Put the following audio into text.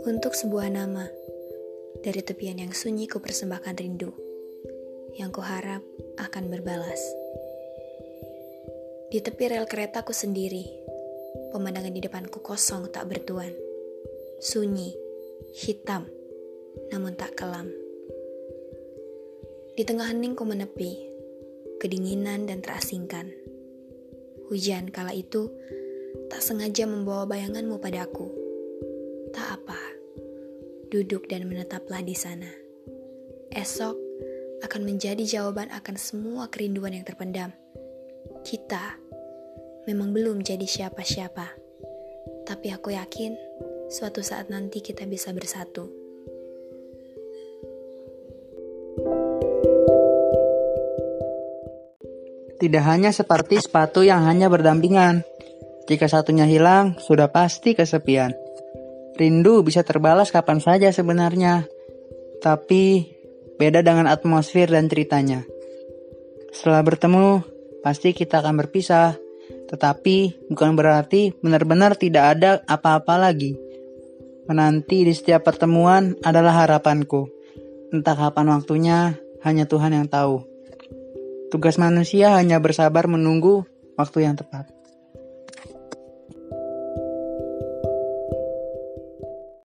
Untuk sebuah nama, dari tepian yang sunyi ku persembahkan rindu, yang ku harap akan berbalas. Di tepi rel keretaku sendiri, pemandangan di depanku kosong tak bertuan. Sunyi, hitam, namun tak kelam. Di tengah hening ku menepi, kedinginan dan terasingkan. Hujan kala itu tak sengaja membawa bayanganmu padaku. Tak apa, duduk dan menetaplah di sana. Esok akan menjadi jawaban akan semua kerinduan yang terpendam. Kita memang belum jadi siapa-siapa, tapi aku yakin suatu saat nanti kita bisa bersatu. Tidak hanya seperti sepatu yang hanya berdampingan. Jika satunya hilang, sudah pasti kesepian. Rindu bisa terbalas kapan saja sebenarnya, tapi beda dengan atmosfer dan ceritanya. Setelah bertemu, pasti kita akan berpisah, tetapi bukan berarti benar-benar tidak ada apa-apa lagi. Menanti di setiap pertemuan adalah harapanku. Entah kapan waktunya, hanya Tuhan yang tahu. Tugas manusia hanya bersabar menunggu waktu yang tepat.